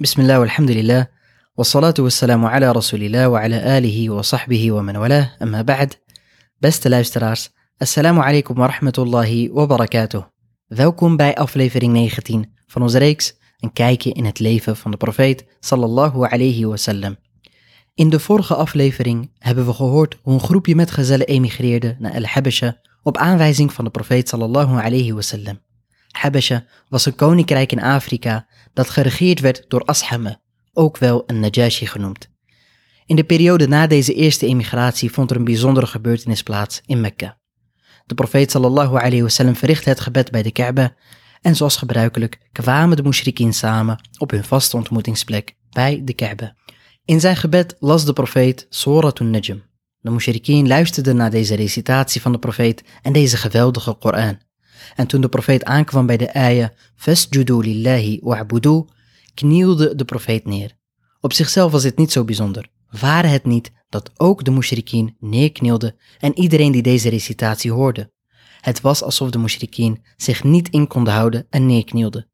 بسم الله والحمد لله والصلاة والسلام على رسول الله وعلى آله وصحبه ومن والاه أما بعد Beste luisteraars, assalamu alaikum wa rahmatullahi wa barakatuh. Welkom bij aflevering 19 van onze reeks Een kijkje in het leven van de profeet sallallahu alayhi wasallam. In de vorige aflevering hebben we gehoord hoe een groepje metgezellen emigreerde naar El-Habasha op aanwijzing van de profeet sallallahu alayhi wasallam. Habasha was een koninkrijk in Afrika dat geregeerd werd door Ashame, ook wel een Najashi genoemd. In de periode na deze eerste emigratie vond er een bijzondere gebeurtenis plaats in Mekka. De profeet sallallahu alayhi wasallam verrichtte het gebed bij de Kaaba en zoals gebruikelijk kwamen de mushrikien samen op hun vaste ontmoetingsplek bij de Kaaba. In zijn gebed las de profeet Suratun Najm. De mushrikien luisterden naar deze recitatie van de profeet en deze geweldige Koran. En toen de profeet aankwam bij de ayah Fasjudu lillahi wa'budu, knielde de profeet neer. Op zichzelf was dit niet zo bijzonder. Waren het niet dat ook de mushrikien neerknielden en iedereen die deze recitatie hoorde? Het was alsof de mushrikien zich niet in konden houden en neerknielden.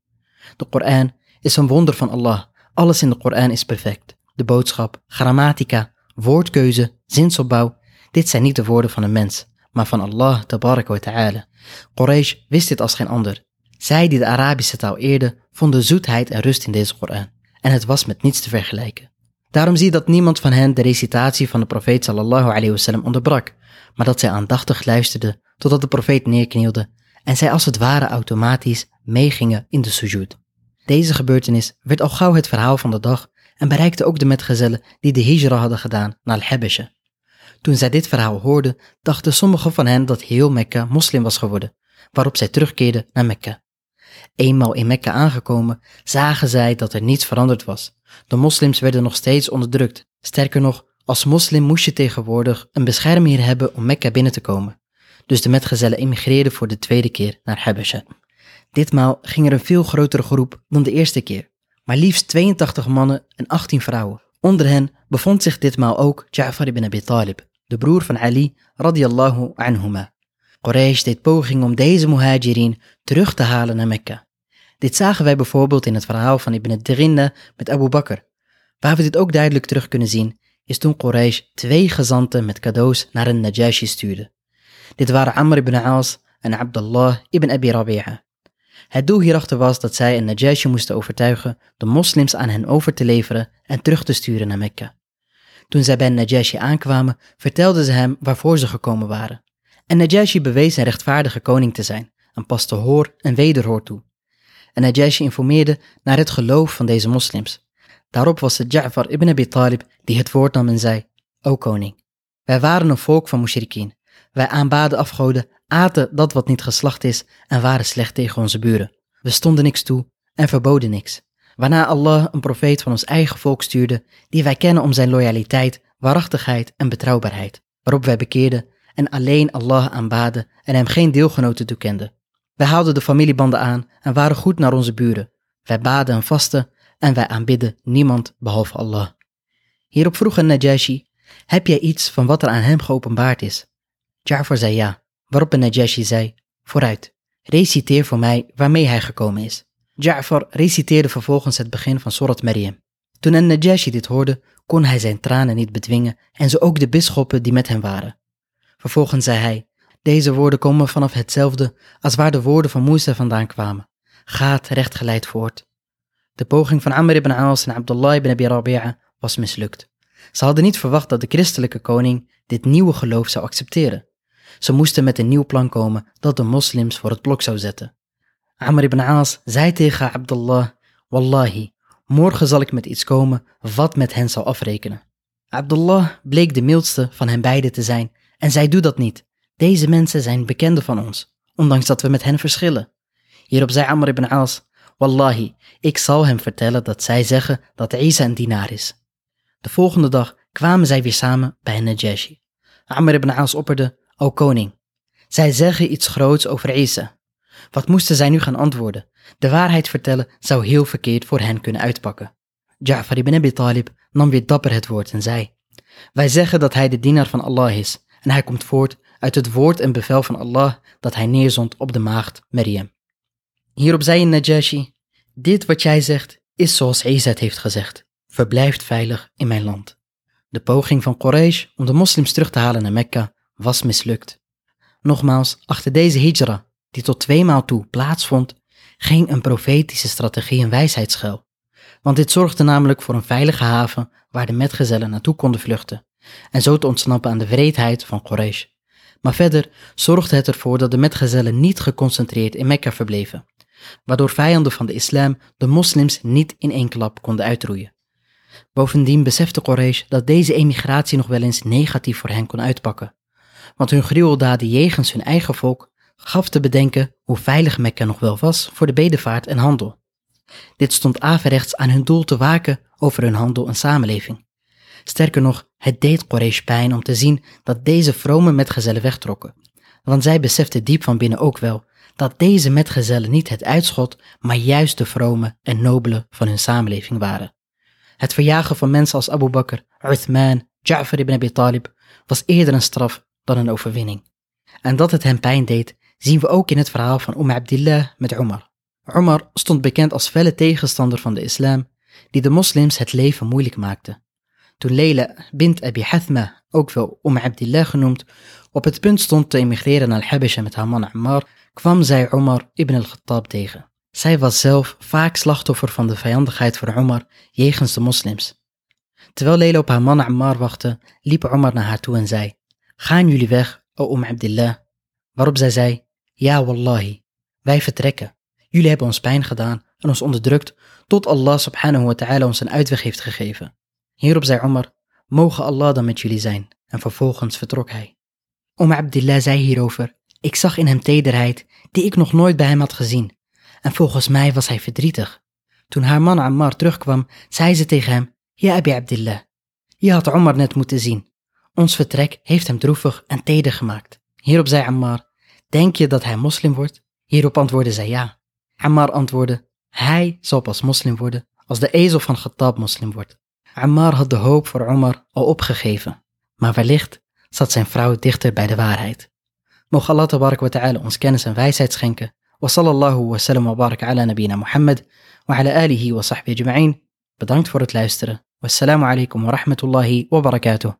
De Koran is een wonder van Allah. Alles in de Koran is perfect. De boodschap, grammatica, woordkeuze, zinsopbouw, dit zijn niet de woorden van een mens, maar van Allah tabaraka wa ta'ala. Quraysh wist dit als geen ander. Zij die de Arabische taal eerden, vonden zoetheid en rust in deze Koran. En het was met niets te vergelijken. Daarom zie je dat niemand van hen de recitatie van de profeet sallallahu alayhi wasallam onderbrak, maar dat zij aandachtig luisterden totdat de profeet neerknielde en zij als het ware automatisch meegingen in de sujud. Deze gebeurtenis werd al gauw het verhaal van de dag en bereikte ook de metgezellen die de hijra hadden gedaan naar Al-Habasha. Toen zij dit verhaal hoorden, dachten sommigen van hen dat heel Mekka moslim was geworden, waarop zij terugkeerden naar Mekka. Eenmaal in Mekka aangekomen, zagen zij dat er niets veranderd was. De moslims werden nog steeds onderdrukt. Sterker nog, als moslim moest je tegenwoordig een beschermheer hebben om Mekka binnen te komen. Dus de metgezellen emigreerden voor de tweede keer naar Habasha. Ditmaal ging er een veel grotere groep dan de eerste keer. Maar liefst 82 mannen en 18 vrouwen. Onder hen bevond zich ditmaal ook Ja'far ibn Abi Talib, de broer van Ali radiyallahu anhuma. Quraysh deed pogingen om deze muhajirin terug te halen naar Mekka. Dit zagen wij bijvoorbeeld in het verhaal van Ibn Dirinda met Abu Bakr. Waar we dit ook duidelijk terug kunnen zien, is toen Quraysh twee gezanten met cadeaus naar een Najashi stuurde. Dit waren Amr ibn Aas en Abdullah ibn Abi Rabi'a. Het doel hierachter was dat zij een Najashi moesten overtuigen de moslims aan hen over te leveren en terug te sturen naar Mekka. Toen zij bij Najashi aankwamen, vertelden ze hem waarvoor ze gekomen waren. En Najashi bewees een rechtvaardige koning te zijn en paste hoor en wederhoor toe. En Najashi informeerde naar het geloof van deze moslims. Daarop was het Ja'far ibn Abi Talib die het woord nam en zei, O koning, wij waren een volk van mushrikien. Wij aanbaden afgoden, aten dat wat niet geslacht is en waren slecht tegen onze buren. We stonden niks toe en verboden niks. Waarna Allah een profeet van ons eigen volk stuurde, die wij kennen om zijn loyaliteit, waarachtigheid en betrouwbaarheid, waarop wij bekeerden en alleen Allah aanbaden en hem geen deelgenoten toekenden. Wij haalden de familiebanden aan en waren goed naar onze buren. Wij baden en vasten en wij aanbidden niemand behalve Allah. Hierop vroeg een Najashi, heb jij iets van wat er aan hem geopenbaard is? Ja'far zei ja, waarop een Najashi zei, vooruit, reciteer voor mij waarmee hij gekomen is. Ja'far reciteerde vervolgens het begin van Surat Maryam. Toen een Najashi dit hoorde, kon hij zijn tranen niet bedwingen en zo ook de bisschoppen die met hem waren. Vervolgens zei hij, deze woorden komen vanaf hetzelfde als waar de woorden van Musa vandaan kwamen. Gaat rechtgeleid voort. De poging van Amr ibn Aas en Abdullah ibn Abi Rabi'a was mislukt. Ze hadden niet verwacht dat de christelijke koning dit nieuwe geloof zou accepteren. Ze moesten met een nieuw plan komen dat de moslims voor het blok zou zetten. Amr ibn Aas zei tegen Abdullah, Wallahi, morgen zal ik met iets komen wat met hen zal afrekenen. Abdullah bleek de mildste van hen beiden te zijn en zij doet dat niet. Deze mensen zijn bekenden van ons, ondanks dat we met hen verschillen. Hierop zei Amr ibn Aas, Wallahi, ik zal hem vertellen dat zij zeggen dat Isa een dienaar is. De volgende dag kwamen zij weer samen bij Najashi. Amr ibn Aas opperde, O koning, zij zeggen iets groots over Isa. Wat moesten zij nu gaan antwoorden? De waarheid vertellen zou heel verkeerd voor hen kunnen uitpakken. Ja'far ibn Abi Talib nam weer dapper het woord en zei, Wij zeggen dat hij de dienaar van Allah is en hij komt voort uit het woord en bevel van Allah dat hij neerzond op de maagd Maryam. Hierop zei Najashi, dit wat jij zegt is zoals Isa heeft gezegd, verblijft veilig in mijn land. De poging van Quraysh om de moslims terug te halen naar Mekka was mislukt. Nogmaals, achter deze hijra, die tot tweemaal toe plaatsvond, ging een profetische strategie en wijsheid. Want dit zorgde namelijk voor een veilige haven waar de metgezellen naartoe konden vluchten en zo te ontsnappen aan de wreedheid van Quraysh. Maar verder zorgde het ervoor dat de metgezellen niet geconcentreerd in Mekka verbleven, waardoor vijanden van de islam de moslims niet in één klap konden uitroeien. Bovendien besefte Quraysh dat deze emigratie nog wel eens negatief voor hen kon uitpakken, want hun gruweldaden jegens hun eigen volk gaf te bedenken hoe veilig Mekka nog wel was voor de bedevaart en handel. Dit stond averechts aan hun doel te waken over hun handel en samenleving. Sterker nog, het deed Quraysh pijn om te zien dat deze vrome metgezellen wegtrokken, want zij beseften diep van binnen ook wel dat deze metgezellen niet het uitschot, maar juist de vrome en nobele van hun samenleving waren. Het verjagen van mensen als Abu Bakr, Uthman, Ja'far ibn Abi Talib was eerder een straf dan een overwinning. En dat het hem pijn deed, zien we ook in het verhaal van Umm Abdillah met Umar. Umar stond bekend als felle tegenstander van de islam, die de moslims het leven moeilijk maakte. Toen Leila bint Abi Hathma, ook wel Umm Abdillah genoemd, op het punt stond te emigreren naar Habesha met haar man Ammar, kwam zij Umar ibn al-Khattab tegen. Zij was zelf vaak slachtoffer van de vijandigheid van Umar jegens de moslims. Terwijl Leila op haar man Ammar wachtte, liep Umar naar haar toe en zei, Gaan jullie weg, o Umm Abdillah? Waarop zij zei, Ja wallahi, wij vertrekken. Jullie hebben ons pijn gedaan en ons onderdrukt tot Allah subhanahu wa ta'ala ons een uitweg heeft gegeven. Hierop zei Omar, mogen Allah dan met jullie zijn. En vervolgens vertrok hij. Om Abdillah zei hierover, ik zag in hem tederheid die ik nog nooit bij hem had gezien. En volgens mij was hij verdrietig. Toen haar man Ammar terugkwam, zei ze tegen hem, Ja Abi Abdillah, je had Omar net moeten zien. Ons vertrek heeft hem droevig en teder gemaakt. Hierop zei Ammar, denk je dat hij moslim wordt? Hierop antwoordde zij ja. Ammar antwoordde, hij zal pas moslim worden als de ezel van Khattab moslim wordt. Ammar had de hoop voor Omar al opgegeven, maar wellicht zat zijn vrouw dichter bij de waarheid. Mogen Allah wa ta'ala ons kennis en wijsheid schenken. Wa sallallahu wa sallam wa barak ala nabina Muhammad wa ala alihi wa sahbihi ajma'in. Bedankt voor het luisteren. Wassalamu alaikum wa rahmatullahi wa barakatuh.